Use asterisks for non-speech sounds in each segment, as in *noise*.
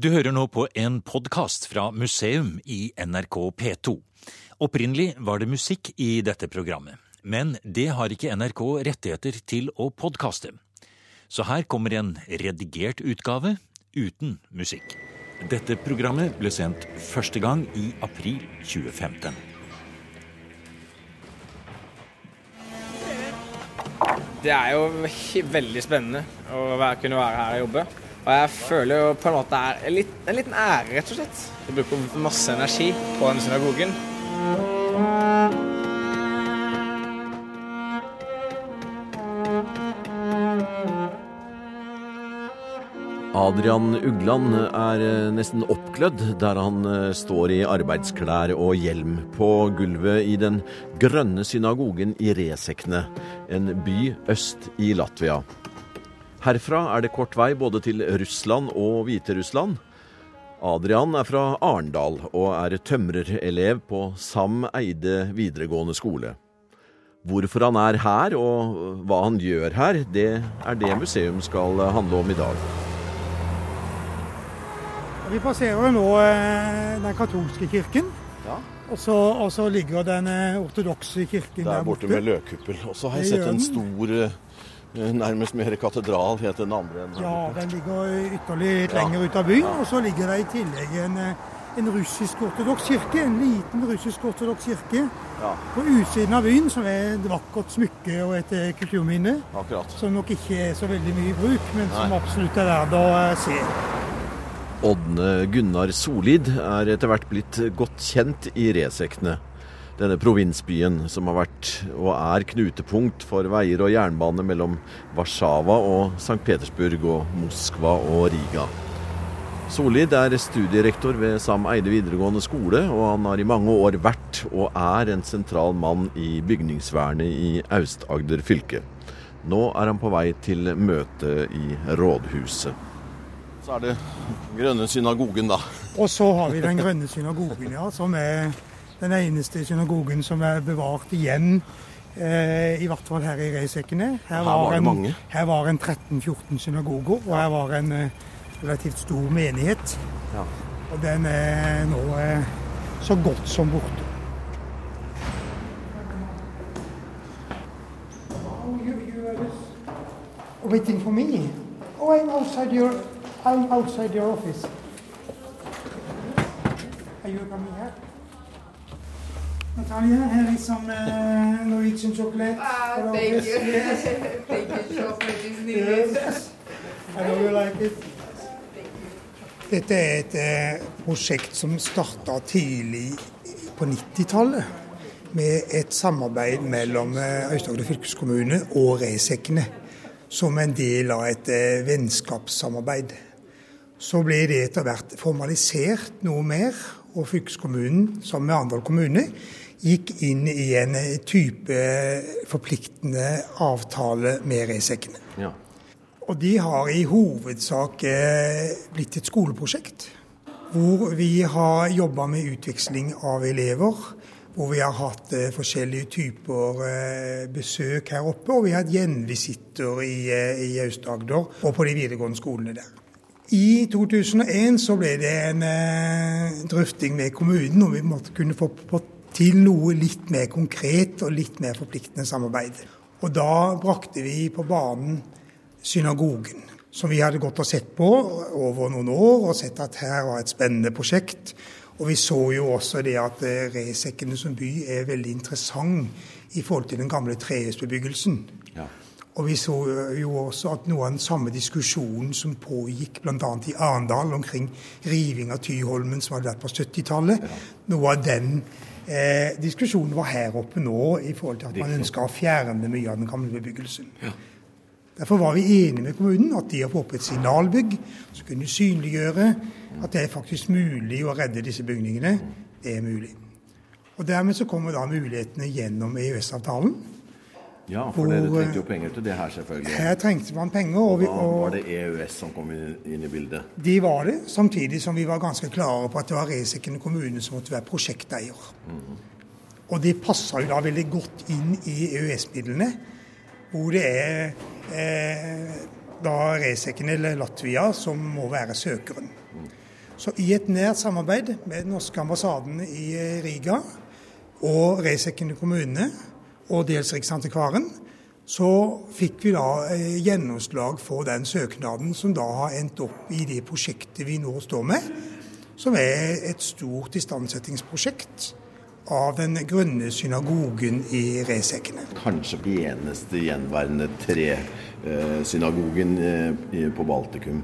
Du hører nå på en podkast fra museum i NRK P2. Opprinnelig var det musikk i dette programmet, men det har ikke NRK rettigheter til å podkaste. Så her kommer en redigert utgave uten musikk. Dette programmet ble sendt første gang i april 2015. Det er jo veldig spennende å kunne være her og jobbe. Og jeg føler jo på en måte er en, litt, en liten ære, rett og slett. Jeg bruker masse energi på denne synagogen. Adrian Ugland er eh, nesten oppglødd der han eh, står i arbeidsklær og hjelm på gulvet i den grønne synagogen i Resekne, en by øst i Latvia. Herfra er det kort vei både til Russland og Hviterussland. Adrian er fra Arendal og er tømrerelev på Sam Eide videregående skole. Hvorfor han er her og hva han gjør her, det er det museum skal handle om i dag. Vi passerer nå eh, den katolske kirken. Ja. Og så, og så ligger den eh, ortodokse kirken Der borte Der borte med løkkuppel. Og så har jeg sett en stor, eh, *laughs* nærmest mer katedral, het den andre. enn Ja, den ligger ytterligere litt Ja. lenger ut av byen. Og så ligger det i tillegg en, eh, en russisk-ortodoks kirke. En liten russisk-ortodoks kirke Ja, på utsiden av byen, som er et vakkert smykke og et eh, kulturminne. akkurat. Som nok ikke er så veldig mye i bruk, men som Nei. absolutt er verdt å eh, se. Ådne Gunnar Solid er etter hvert blitt godt kjent i Resekne. Denne provinsbyen som har vært og er knutepunkt for veier og jernbane mellom Warszawa og St. Petersburg og Moskva og Riga. Solid er studierektor ved Sam Eide videregående skole, og han har i mange år vært og er en sentral mann i bygningsvernet i Aust-Agder fylke. Nå er han på vei til møte i rådhuset. Så er det Grønne synagogen, da. Og så har vi den grønne synagogen, ja, som er den eneste synagogen som er bevart igjen. Eh, I hvert fall her i Reisekene. Her var det en, mange. Her var en 13-14 synagoger, og her var en eh, relativt stor menighet. Ja. Og den er nå eh, så godt som borte. Waiting for me? Oh, I'm outside your, I'm outside your office. Are you coming here? Natalia, here is some uh, Norwegian chocolate. Ah, thank you. Yes. *laughs* thank you. Chocolate is needed. Yes. I know you like it. Dette er et eh, prosjekt som starta tidlig på 90-tallet. Med et samarbeid mellom eh, Aust-Agder fylkeskommune og Reisekkene Som en del av et eh, vennskapssamarbeid. Så ble det etter hvert formalisert noe mer, og fylkeskommunen, som med Arendal kommune, gikk inn i en type forpliktende avtale med reisekkene. Ja. Og de har i hovedsak eh, blitt et skoleprosjekt. Hvor vi har jobba med utveksling av elever. Hvor vi har hatt eh, forskjellige typer eh, besøk her oppe. Og vi har hatt gjenvisitter i, i Aust-Agder og på de videregående skolene der. I 2001 så ble det en eh, drøfting med kommunen om vi måtte kunne få til noe litt mer konkret og litt mer forpliktende samarbeid. Og da brakte vi på banen synagogen, som vi hadde gått og sett på over noen år, og sett at her var et spennende prosjekt. Og vi så jo også det at eh, Resekkene som by er veldig interessant i forhold til den gamle trehusbebyggelsen. Ja. Og vi så jo også at noe av den samme diskusjonen som pågikk bl.a. i Arendal omkring riving av Tyholmen som hadde vært på 70-tallet, noe av den eh, diskusjonen var her oppe nå i forhold til at man ønska å fjerne mye av den gamle bebyggelsen. Derfor var vi enige med kommunen at de har fått opp et signalbygg som kunne synliggjøre at det er faktisk mulig å redde disse bygningene. Det er mulig. Og Dermed så kommer da mulighetene gjennom EØS-avtalen. Ja, for Hvor, dere eh, trengte jo penger til det her, selvfølgelig. Her trengte man penger, og, og Da var det EØS som kom inn, i bildet. de var det. Samtidig som vi var ganske klare på at det var Resiken kommune som måtte være prosjekteier. Og det passa jo da veldig godt inn i EØS-midlene, hvor det er eh, da Reseken eller Latvia som må være søkeren. Så i et nært samarbeid med den norske ambassaden i Riga og Resekken kommune og dels Riksantikvaren, så fikk vi da eh, gjennomslag for den søknaden som da har endt opp i det prosjektet vi nå står med, som er et stort istandsettingsprosjekt av den grønne synagogen i Resekene. Kanskje den eneste gjenværende tre-synagogen eh, på Baltikum.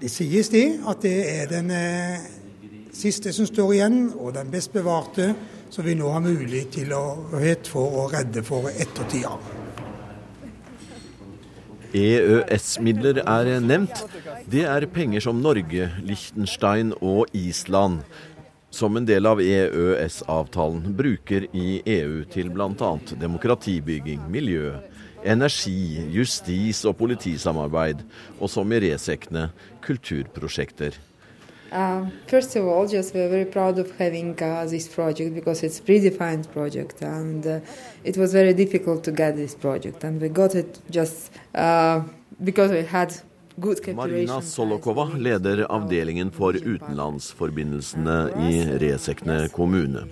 Det sies det at det er den eh, siste som står igjen, og den best bevarte, som vi nå har mulighet til å, redde for ettertida. EØS-midler er nevnt. Det er penger som Norge, Liechtenstein og Island som en del av EØS-avtalen bruker i EU til bl.a. demokratibygging, miljø, energi, justis- og politisamarbeid, og som i Resekne kulturprosjekter. Uh, first of all, just we're very proud of having uh, this project because it's predefined project and uh, it was very difficult to get this project and we got it just uh, because we had Marina Solokova leder avdelingen for utenlandsforbindelsene i Resekne kommune.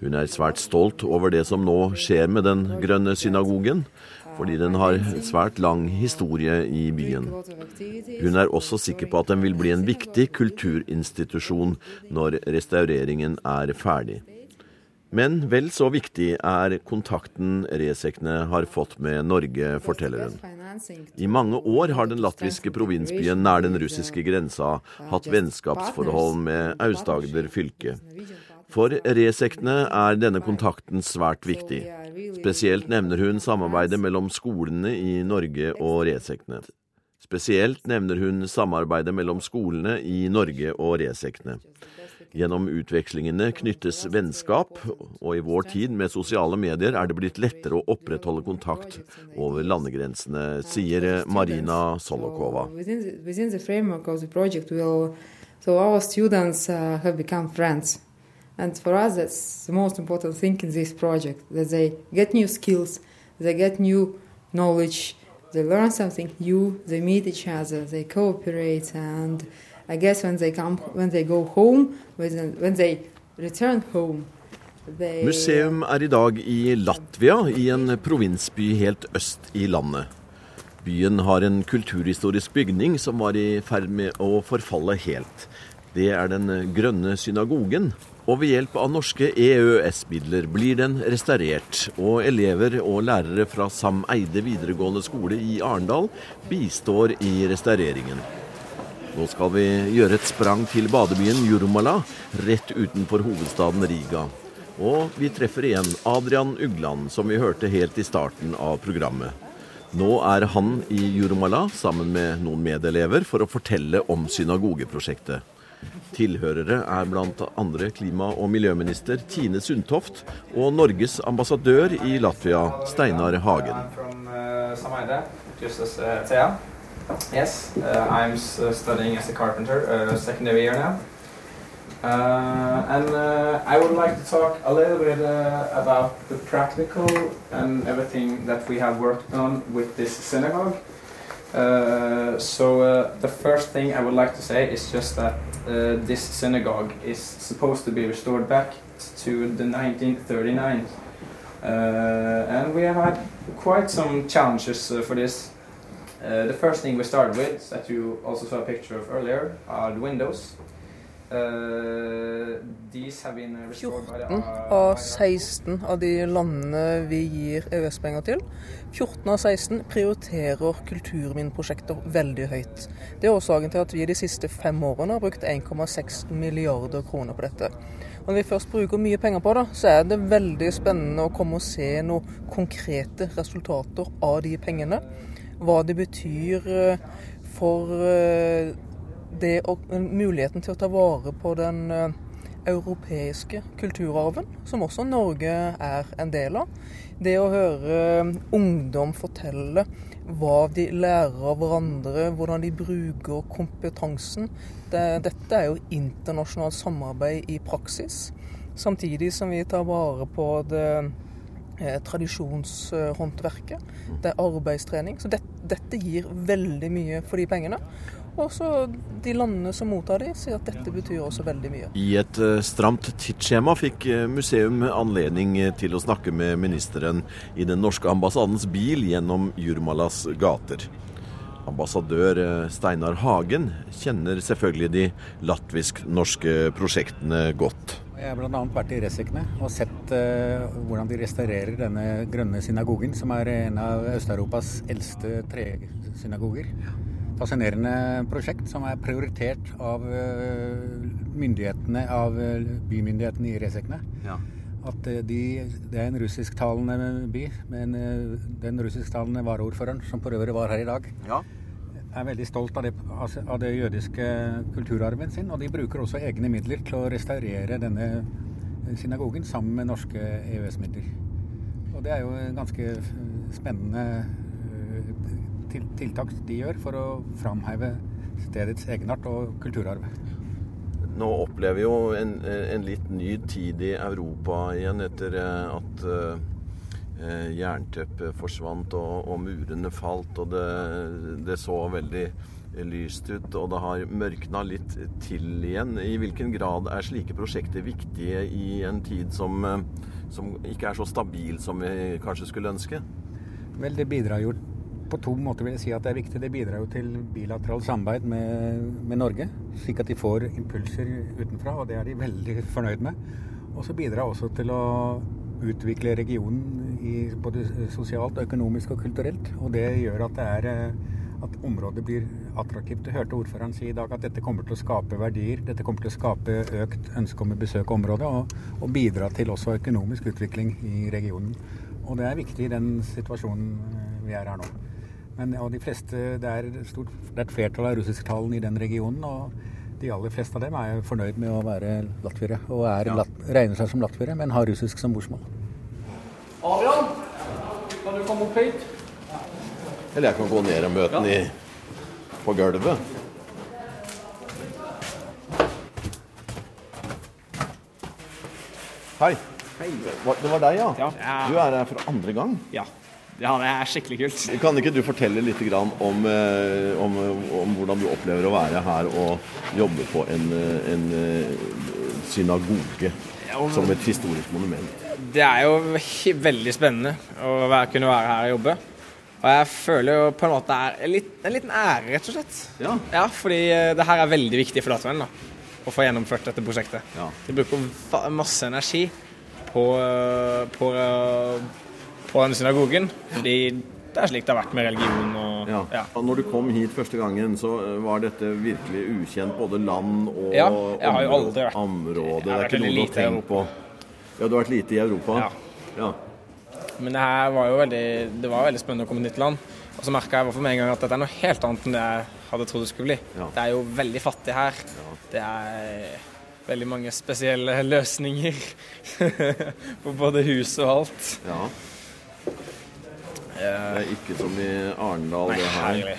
Hun er svært stolt over det som nå skjer med Den grønne synagogen, fordi den har svært lang historie i byen. Hun er også sikker på at den vil bli en viktig kulturinstitusjon når restaureringen er ferdig. Men vel så viktig er kontakten Resekne har fått med Norge, forteller hun. I mange år har den latviske provinsbyen nær den russiske grensa hatt vennskapsforhold med Aust-Agder fylke. For Resektene er denne kontakten svært viktig. Spesielt nevner hun samarbeidet mellom skolene i Norge og Resektene. Spesielt nevner hun samarbeidet mellom skolene i Norge og Resektene. Gjennom utvekslingene knyttes vennskap, og i vår tid med sosiale medier er det blitt lettere å opprettholde kontakt over landegrensene, sier Marina Solokova. So our students uh, have become friends. And for us, that's the most important thing in this project that they get new skills, they get new knowledge, they learn something new, they meet each other, they cooperate, and I guess when they come, when they go home, when they return home. Museum er i dag i Latvia, i en provinsby helt øst i landet. Byen har en kulturhistorisk bygning som var i ferd med å forfalle helt. Det er Den grønne synagogen, og ved hjelp av norske EØS-midler blir den restaurert, og elever og lærere fra Sam Eide videregående skole i Arendal bistår i restaureringen. Nå skal vi gjøre et sprang til badebyen Jurmala, rett utenfor hovedstaden Riga. Og vi treffer igjen Adrian Ugland, som vi hørte helt i starten av programmet. Nå er han i Jurmala sammen med noen medelever for å fortelle om synagogeprosjektet. Tilhørere er bl.a. klima- og miljøminister Tine Sundtoft og Norges ambassadør i Latvia, Steinar Hagen. Yes, uh, I'm studying as a carpenter, uh, secondary year now. Uh, and uh, I would like to talk a little bit uh, about the practical and everything that we have worked on with this synagogue. Uh, so uh, the first thing I would like to say is just that uh, this synagogue is supposed to be restored back to the 1939. and we have had quite some challenges for this. the first thing we started with, that you also saw a picture of earlier, are the windows. 14 av 16 av de landene vi gir EØS-penger til, 14 av 16 prioriterer kulturminneprosjekter veldig høyt. Det er årsaken til at vi de siste fem årene har brukt 1,6 milliarder kroner på dette. Og når vi først bruker mye penger på det, så er det veldig spennende å komme og se noen konkrete resultater av de pengene. Hva det betyr eh, for eh, det muligheten til å ta vare på den uh, europeiske kulturarven, som også Norge er en del av. Det å høre uh, ungdom fortelle hva de lærer av hverandre, hvordan de bruker kompetansen. Det, dette er jo internasjonalt samarbeid i praksis. Samtidig som vi tar vare på det eh, tradisjonshåndverket. Det er arbeidstrening. Så det, dette gir veldig mye for de pengene. Og så de landene som mottar de, sier at dette betyr også veldig mye. I et uh, stramt tidsskjema fikk uh, museum anledning til å snakke med ministeren i den norske ambassadens bil gjennom Jurmalas gater. Ambassadør uh, Steinar Hagen kjenner selvfølgelig de latvisk-norske prosjektene godt. Jeg har bl.a. vært i Resekne og sett hvordan de restaurerer denne grønne synagogen, som er en av Øst-Europas eldste tresynagoger fascinerende prosjekt som er prioritert av eh, myndighetene, av eh, bymyndighetene i Resekne. Ja. At eh, de, det er en russisktalende by, men den russisktalende varaordføreren, som for øvrig var her i dag, ja. er veldig stolt av det, altså, av det, jødiske kulturarven sin. Og de bruker også egne midler til å restaurere denne synagogen sammen med norske EØS-midler. Og det er jo ganske spennende tiltak de gjør for å framheve stedets egenart og kulturarv. Nå opplever vi jo en, en, litt ny tid i Europa igjen etter eh, at uh, jernteppet forsvant og, og, murene falt. Og det, det, så veldig lyst ut, og det har mørkna litt til igjen. I hvilken grad er slike prosjekter viktige i en tid som, som ikke er så stabil som vi kanskje skulle ønske? Vel, det bidrar jo på to måter vil jeg si at det er viktig. Det bidrar jo til bilateralt samarbeid med, med, Norge, slik at de får impulser utenfra, og det er de veldig fornøyd med. Og så bidrar også til å utvikle regionen i både sosialt, økonomisk og kulturelt. Og det gjør at, det er, eh, at området blir attraktivt. Jeg hørte ordføreren si i dag at dette kommer til å skape verdier. Dette kommer til å skape økt ønske om å besøke området, og, og bidra til også økonomisk utvikling i regionen. Og det er viktig i den situasjonen vi er her nå. Men, og de fleste, det er, stort, det er et flertall av russisktalende i den regionen. og de aller fleste av dem er fornøyd med å være latviere, og er, ja. lat, regner seg som latviere, men har russisk som morsmål. Adrian, kan du komme opp hit? Eller jeg kan gå ned og møte ja. den på gulvet. Hei. Hei. Det var deg, ja? ja? Du er her for andre gang? Ja. Ja, det er skikkelig kult. Kan ikke du fortelle litt om, eh, om, om, hvordan du opplever å være her og jobbe på en, eh, en eh, synagoge som et historisk monument? Det er jo veldig spennende å være, kunne være her og jobbe. Og jeg føler jo på en måte det er en, litt, en liten ære, rett og slett. Ja. ja fordi det her er veldig viktig for Latveien å få gjennomført dette prosjektet. Ja. De bruker masse energi på, på på den synagogen. Fordi det er slik det har vært med religion. Og, ja. Ja. Når du kom hit første gangen, så eh, var dette virkelig ukjent, både land og ja, jeg har jo aldri vært, område. Det er ikke noe å tenke på. Ja, du har vært lite i Europa? Ja. ja. Men det her var jo veldig, det var veldig spennende å komme til nytt land. Og så merka jeg for meg en gang at dette er noe helt annet enn det jeg hadde trodd det skulle bli. Ja. Det er jo veldig fattig her. Det er veldig mange spesielle løsninger *laughs* på både hus og alt. Ja. Det er ikke som i Arendal, det her.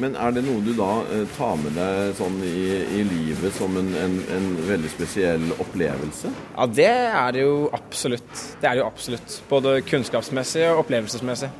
Men er det noe du da eh, tar med deg sånn i, i livet som en, en, en, veldig spesiell opplevelse? Ja, det er det jo absolutt. Det er det jo absolutt. Både kunnskapsmessig og opplevelsesmessig.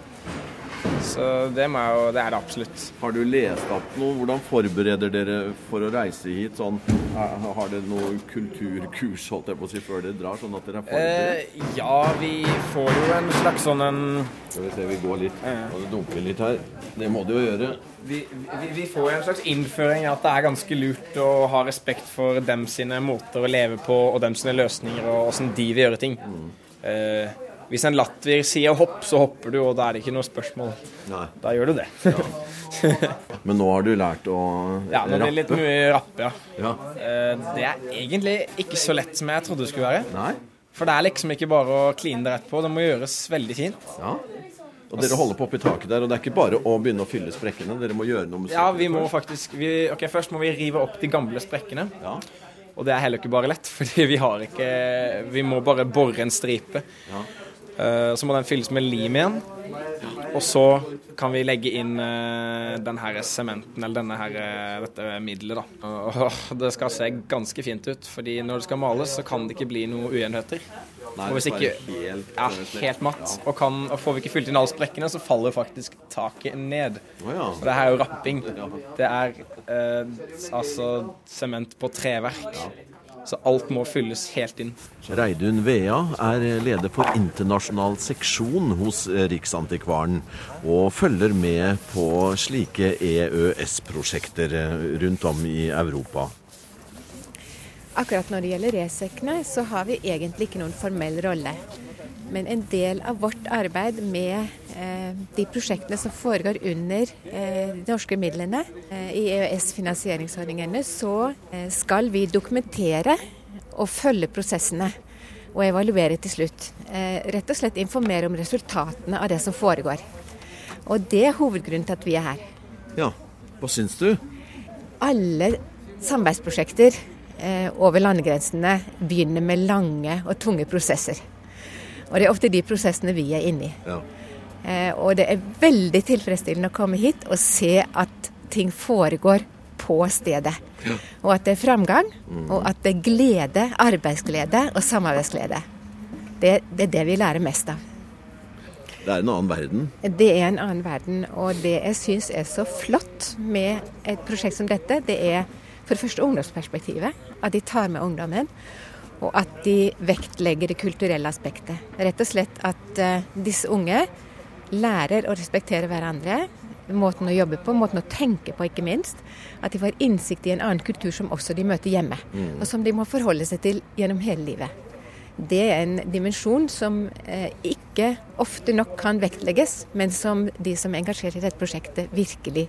Så det, jo, det, er det absolutt. Har du lest opp noe? Hvordan forbereder dere for å reise hit? Sånn, har dere noe kulturkurs holdt jeg på å si, før dere drar? sånn at dere er forberedt? Eh, ja, vi får jo en slags sånn en Skal vi se, vi går litt og det dunker litt her. Det må du jo gjøre. Vi, vi, vi får jo en slags innføring i at det er ganske lurt å ha respekt for dem sine måter å leve på, og dem sine løsninger, og åssen de vil gjøre ting. Mm. Eh, hvis en latvier sier hopp, så hopper du, og da er det ikke noe spørsmål. Nei. Da gjør du det. ja. Men nå har du lært å rappe? Ja, nå blir det litt mye rappe, ja. ja. Eh, det er egentlig ikke så lett som jeg trodde det skulle være. Nei. For det er liksom ikke bare å kline det rett på, det må gjøres veldig fint. Ja. Og dere holder på oppi taket der, og det er ikke bare å begynne å fylle sprekkene. Dere må gjøre noe med Ja, vi må faktisk vi, Ok, først må vi rive opp de gamle sprekkene. Ja. Og det er heller ikke bare lett, *laughs* fordi vi har ikke Vi må bare bore en stripe. Ja. Uh, så må den fylles med lim igjen. Og så kan vi legge inn uh, den her sementen, eller denne her, dette middelet, da. Og det skal se ganske fint ut, fordi når det skal males, så kan det ikke bli noe ujevnheter. Nei, og hvis ikke, helt, ja, helt matt. Ja. Og, kan, og, får vi ikke fylt inn alle sprekkene, så faller faktisk taket ned. Oh, ja. Og det her er jo rapping. Det er eh, altså sement på treverk. Så alt må fylles helt inn. Reidun Vea er leder for internasjonal seksjon hos Riksantikvaren, og følger med på slike EØS-prosjekter rundt om i Europa. Akkurat når det gjelder resekene, så har vi egentlig ikke noen formell rolle. Men en del av vårt arbeid med eh, de prosjektene som foregår under eh, de norske midlene eh, i EØS-finansieringsordningene, så eh, skal vi dokumentere og følge prosessene og evaluere til slutt. Eh, rett og slett informere om resultatene av det som foregår. Og det er hovedgrunnen til at vi er her. Ja, hva syns du? Alle samarbeidsprosjekter Eh, over landegrensene begynner med lange og tunge prosesser. Og det er ofte de prosessene vi er inne i. Ja. Eh, og det er veldig tilfredsstillende å komme hit og se at ting foregår på stedet. Ja. Og at det er framgang, mm. og at det er glede, arbeidsglede og samarbeidsglede. Det, det er det vi lærer mest av. Det er en annen verden? Det er en annen verden. Og det jeg syns er så flott med et prosjekt som dette, det er for det første ungdomsperspektivet. At de tar med ungdommen. Og at de vektlegger det kulturelle aspektet. Rett og slett at uh, disse unge lærer å respektere hverandre. Måten å jobbe på, måten å tenke på, ikke minst. At de får innsikt i en annen kultur som også de møter hjemme. Mm. Og som de må forholde seg til gjennom hele livet. Det er en dimensjon som eh, ikke ofte nok kan vektlegges, men som de som er engasjert i dette prosjektet, virkelig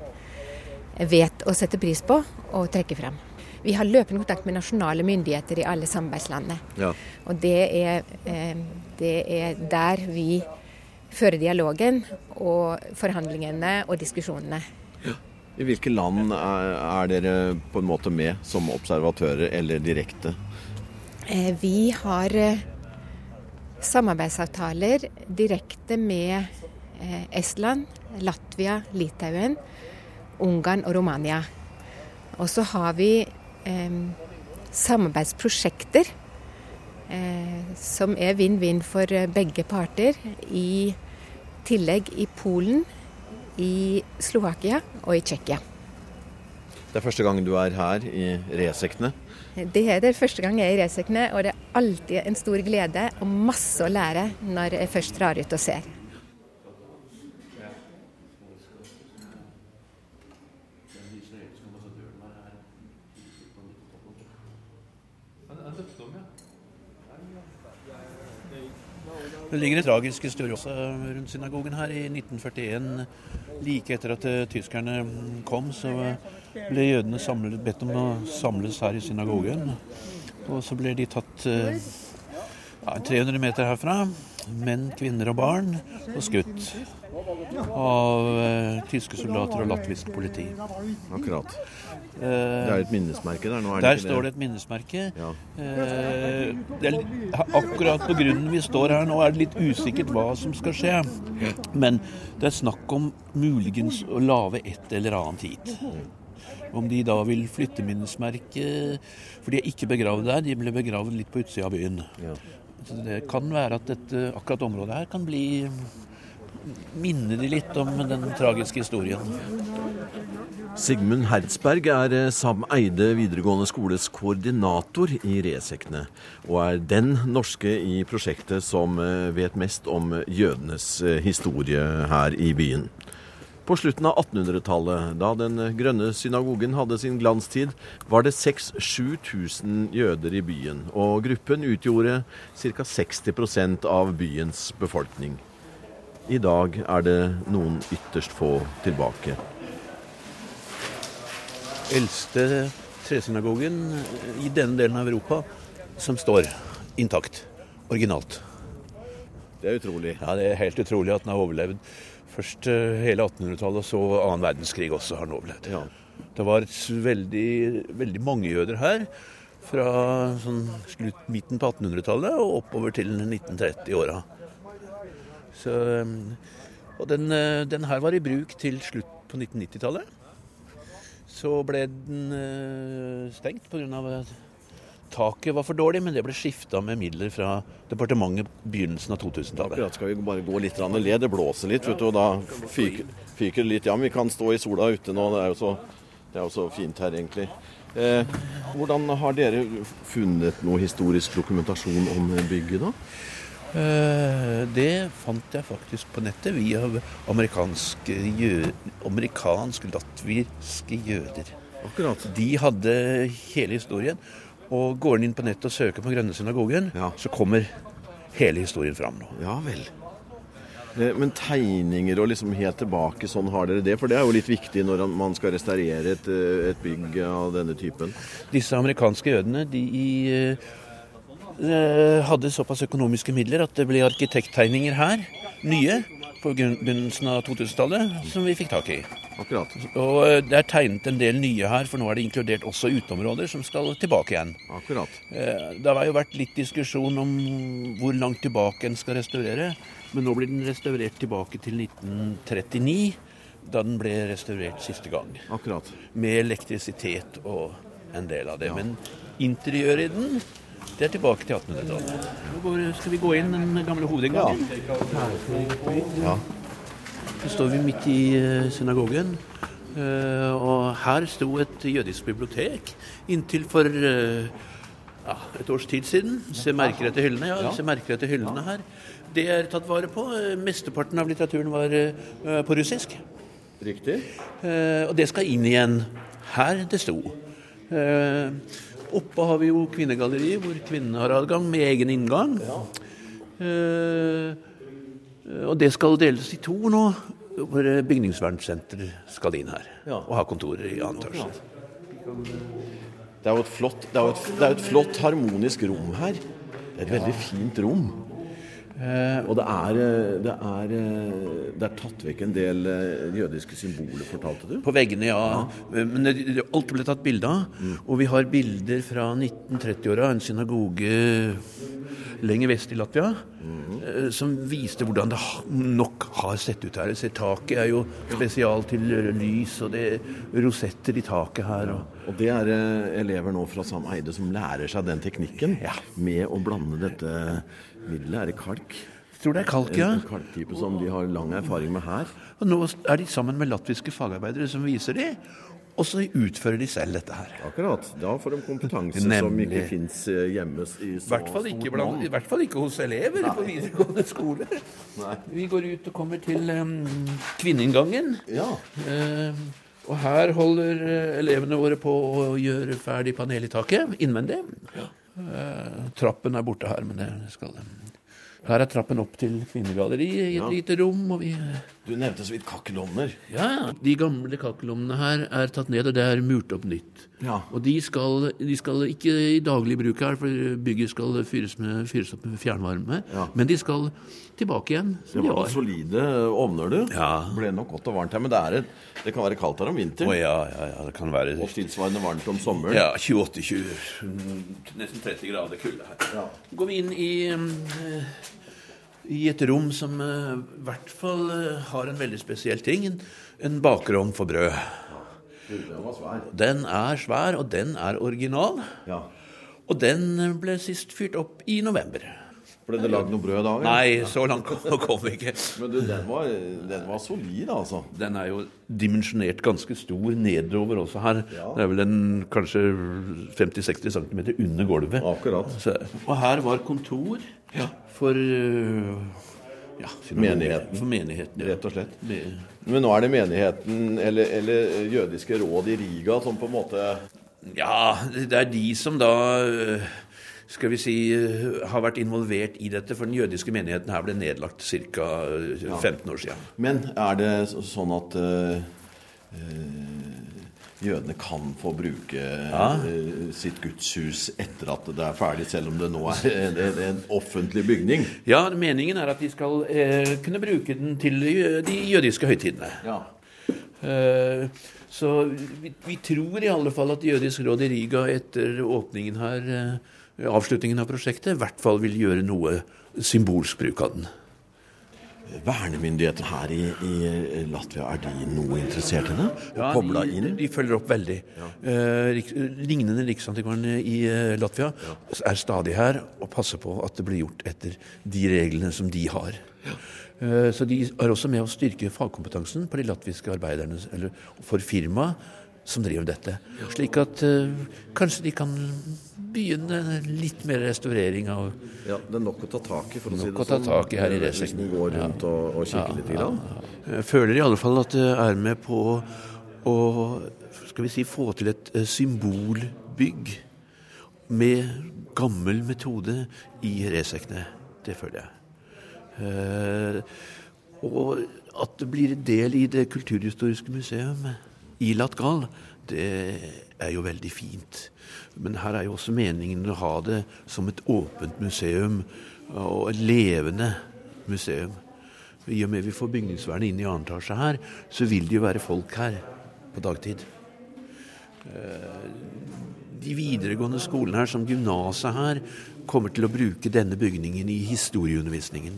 vet å sette pris på og trekke frem. Vi har løpende kontakt med nasjonale myndigheter i alle samarbeidslandene. Ja. Og det er, eh, det er, der vi fører dialogen og forhandlingene og diskusjonene. Ja. I hvilke land er, er, dere på en måte med som observatører, eller direkte? Eh, vi har eh, samarbeidsavtaler direkte med Estland, Latvia, Litauen Ungarn og Romania. Og så har vi eh, samarbeidsprosjekter eh, som er vinn-vinn for eh, begge parter. I tillegg i Polen, i Slovakia og i Tsjekkia. Det er første gang du er her i Resekne? Det er det første gang jeg er i Resekne, og det er alltid en stor glede og masse å lære når jeg først drar ut og ser. Det ligger en tragisk historie også rundt synagogen her. I 1941, like etter at eh, tyskerne kom, så ble jødene samlet, bedt om å samles her i synagogen. Og så ble de tatt eh, ja, 300 meter herfra, menn, kvinner og barn, og skutt av eh, tyske soldater og latvisk politi. Akkurat. Det er et minnesmerke der? nå? der står det et minnesmerke. Ja. Eh, er, akkurat på grunnen vi står her nå, er det litt usikkert hva som skal skje. Men det er snakk om muligens å lage et eller annet hit. Om de da vil flytte minnesmerket For de er ikke begravd der, de ble begravd litt på utsida av byen. Ja. Så det kan være at dette, akkurat området her kan bli minne de litt om den tragiske historien. Sigmund Hertzberg er eh, Sam Eide videregående skoles koordinator i Resekne, og er den norske i prosjektet som eh, vet mest om jødenes eh, historie her i byen. På slutten av 1800-tallet, da Den grønne synagogen hadde sin glanstid, var det 6000-7000 jøder i byen, og gruppen utgjorde ca. 60% av byens befolkning. I dag er det noen ytterst få tilbake. Eldste tresynagogen i denne delen av Europa som står intakt. Originalt. Det er utrolig. Ja, det er helt utrolig at den har overlevd. Først eh, hele 1800-tallet, og så annen verdenskrig også har den overlevd. Ja. Det var veldig, veldig mange jøder her fra sånn midten på 1800-tallet og oppover til 1930-åra. Så, og den, den, her var i bruk til slutt på 1990-tallet. Så ble den stengt pga. Taket var for dårlig, men det ble skifta med midler fra departementet begynnelsen av 2000-tallet. Akkurat skal vi bare gå litt ned. Det blåser litt, vet du, og da fyker, det litt. Ja, men vi kan stå i sola ute nå. Det er jo så, det er jo så fint her, egentlig. Eh, hvordan har dere funnet noe historisk dokumentasjon om bygget, da? Eh, det fant jeg faktisk på nettet via amerikanske jø amerikansk-latviske jøder. Akkurat. De hadde hele historien. Og går en inn på nettet og søker på Grønne synagogen, ja. så kommer hele historien fram nå. Ja vel. Eh, men tegninger og liksom helt tilbake, sånn har dere det? For det er jo litt viktig når man skal restaurere et, eh, et bygg av denne typen. Disse amerikanske jødene de uh, hadde såpass økonomiske midler at det ble arkitekttegninger her, nye, på begynnelsen av 2000-tallet, som vi fikk tak i. Akkurat. Og det er tegnet en del nye her, for nå er det inkludert også uteområder som skal tilbake igjen. Akkurat. Det har jo vært litt diskusjon om hvor langt tilbake en skal restaurere. Men nå blir den restaurert tilbake til 1939, da den ble restaurert siste gang. Akkurat. Med elektrisitet og en del av det. Ja. Men interiøret i den det er tilbake til 1800-tallet. Nå skal vi gå inn den gamle hovedinngangen. Ja. Så står vi midt i eh, synagogen. Eh, og her sto et jødisk bibliotek inntil for eh, ja, et års tid siden. Se merker etter hyllene. Ja, se merker etter hyllene her. Det er tatt vare på. Mesteparten av litteraturen var på russisk. Riktig. Og det skal inn igjen her det sto. Oppe har vi jo kvinnegalleriet, hvor kvinnene har adgang med egen inngang. Ja. Og det skal deles i to nå, hvor bygningsvernsenter skal inn her. Ja. Og ha kontorer i annen etasje. Det er jo et flott, det er et, det er et flott harmonisk rom her. Det er et veldig fint rom. Eh, og det er, eh, det, er, eh, det er, tatt vekk en del jødiske symboler, fortalte du? På veggene, ja. ja. Men det, alt ble tatt bilde av. Mm. Og vi har bilder fra 1930-åra, en synagoge lenger vest i Latvia, mm. som viste hvordan det nok har sett ut her. Se, taket er jo spesial til lys, og det er rosetter i taket her. Og, og det er elever nå fra Sam Eide som lærer seg den teknikken ja. med å blande dette Middelet er det kalk. Tror det er kalk, ja. En kalktype som de har lang erfaring med her. Og Nå er de sammen med latviske fagarbeidere som viser de, og så utfører de selv dette her. Akkurat. Da får de kompetanse Nemlig. som ikke fins eh, hjemme i så hvert fall ikke blant, I hvert fall ikke hos elever Nei. på videregående skole. *laughs* Nei. Vi går ut og kommer til um, kvinneinngangen. Ja. Uh, og her holder elevene våre på å gjøre ferdig panel i taket innvendig. Ja. Uh, trappen er borte her, men det skal Her er trappen opp til kvinnegalleriet i et ja. lite rom. og vi... Du nevnte så vidt kakkelovner. Ja, de gamle kakkelovnene her er tatt ned, og det er murt opp nytt. Ja. Og de skal, de skal, ikke i daglig bruk her, for bygget skal fyres, med, fyres opp med fjernvarme. Ja. Men de skal tilbake igjen. det var de solide ovner, du. Ja. Det ble nok godt og varmt her. Men det, et, det kan være kaldt her om vinteren. Oh, ja, ja, ja, det kan være... Og tilsvarende varmt om sommeren. Ja, 28-20, nesten 30 grader kulde her. Ja. Går vi inn i, i et rom som uh, i hvert fall uh, har en veldig spesiell ting. En, en bakerovn for brød. Den er svær, og den er original. Ja. Og den ble sist fyrt opp i november. Ble det lagd noe brød da? Eller? Nei, så langt kom *laughs* vi ikke. Men du, den var, den var solid, altså? Den er jo dimensjonert ganske stor nedover også her. Ja. Det er vel en kanskje 50-60 cm under gulvet. Akkurat. Så, og her var kontor ja. for ja, menigheten. For menigheten ja. Rett og slett. Men nå er det menigheten, eller, eller jødiske råd i Riga, som på en måte Ja, det er de som da skal vi si, har vært involvert i dette. For den jødiske menigheten her ble nedlagt ca. 15 år siden. Men er det sånn at uh, jødene kan få bruke ja. uh, sitt gudshus etter at det er ferdig, selv om det nå er en, en offentlig bygning? Ja, meningen er at de skal uh, kunne bruke den til de jødiske høytidene. Ja. så vi, vi, tror i alle fall at Jødisk råd i Riga etter åpningen her avslutningen av prosjektet i hvert fall vil gjøre noe symbolsk bruk av den. vernemyndighetene her i, i, Latvia, er de noe interessert i det? Ja, de, inn? de følger opp veldig. Ja. Eh, rik, lignende Riksantikvaren i eh, Latvia er stadig her og passer på at det blir gjort etter de reglene som de har. Eh, så de er også med å styrke fagkompetansen på de latviske arbeiderne, eller for firmaet som driver dette. Slik at uh, kanskje de kan begynne litt mer restaurering av Ja, Det er nok å ta tak i, for å si det sånn. Nok å ta sånn. tak i her i Hvis du går rundt og, og kikker litt. Grann. Jeg føler i alle fall at det er med på å skal vi si, få til et eh, symbolbygg med gammel metode i Resekne. Det føler jeg. Uh, og at det blir en del i det kulturhistoriske museum i Latgal, det er jo veldig fint. Men her er jo også meningen å ha det som et åpent museum og et levende museum. I og med vi får bygningsvernet inn i annen etasje her, så vil det jo være folk her på dagtid. Eh, De videregående skolene her, som gymnaset her, kommer til å bruke denne bygningen i historieundervisningen.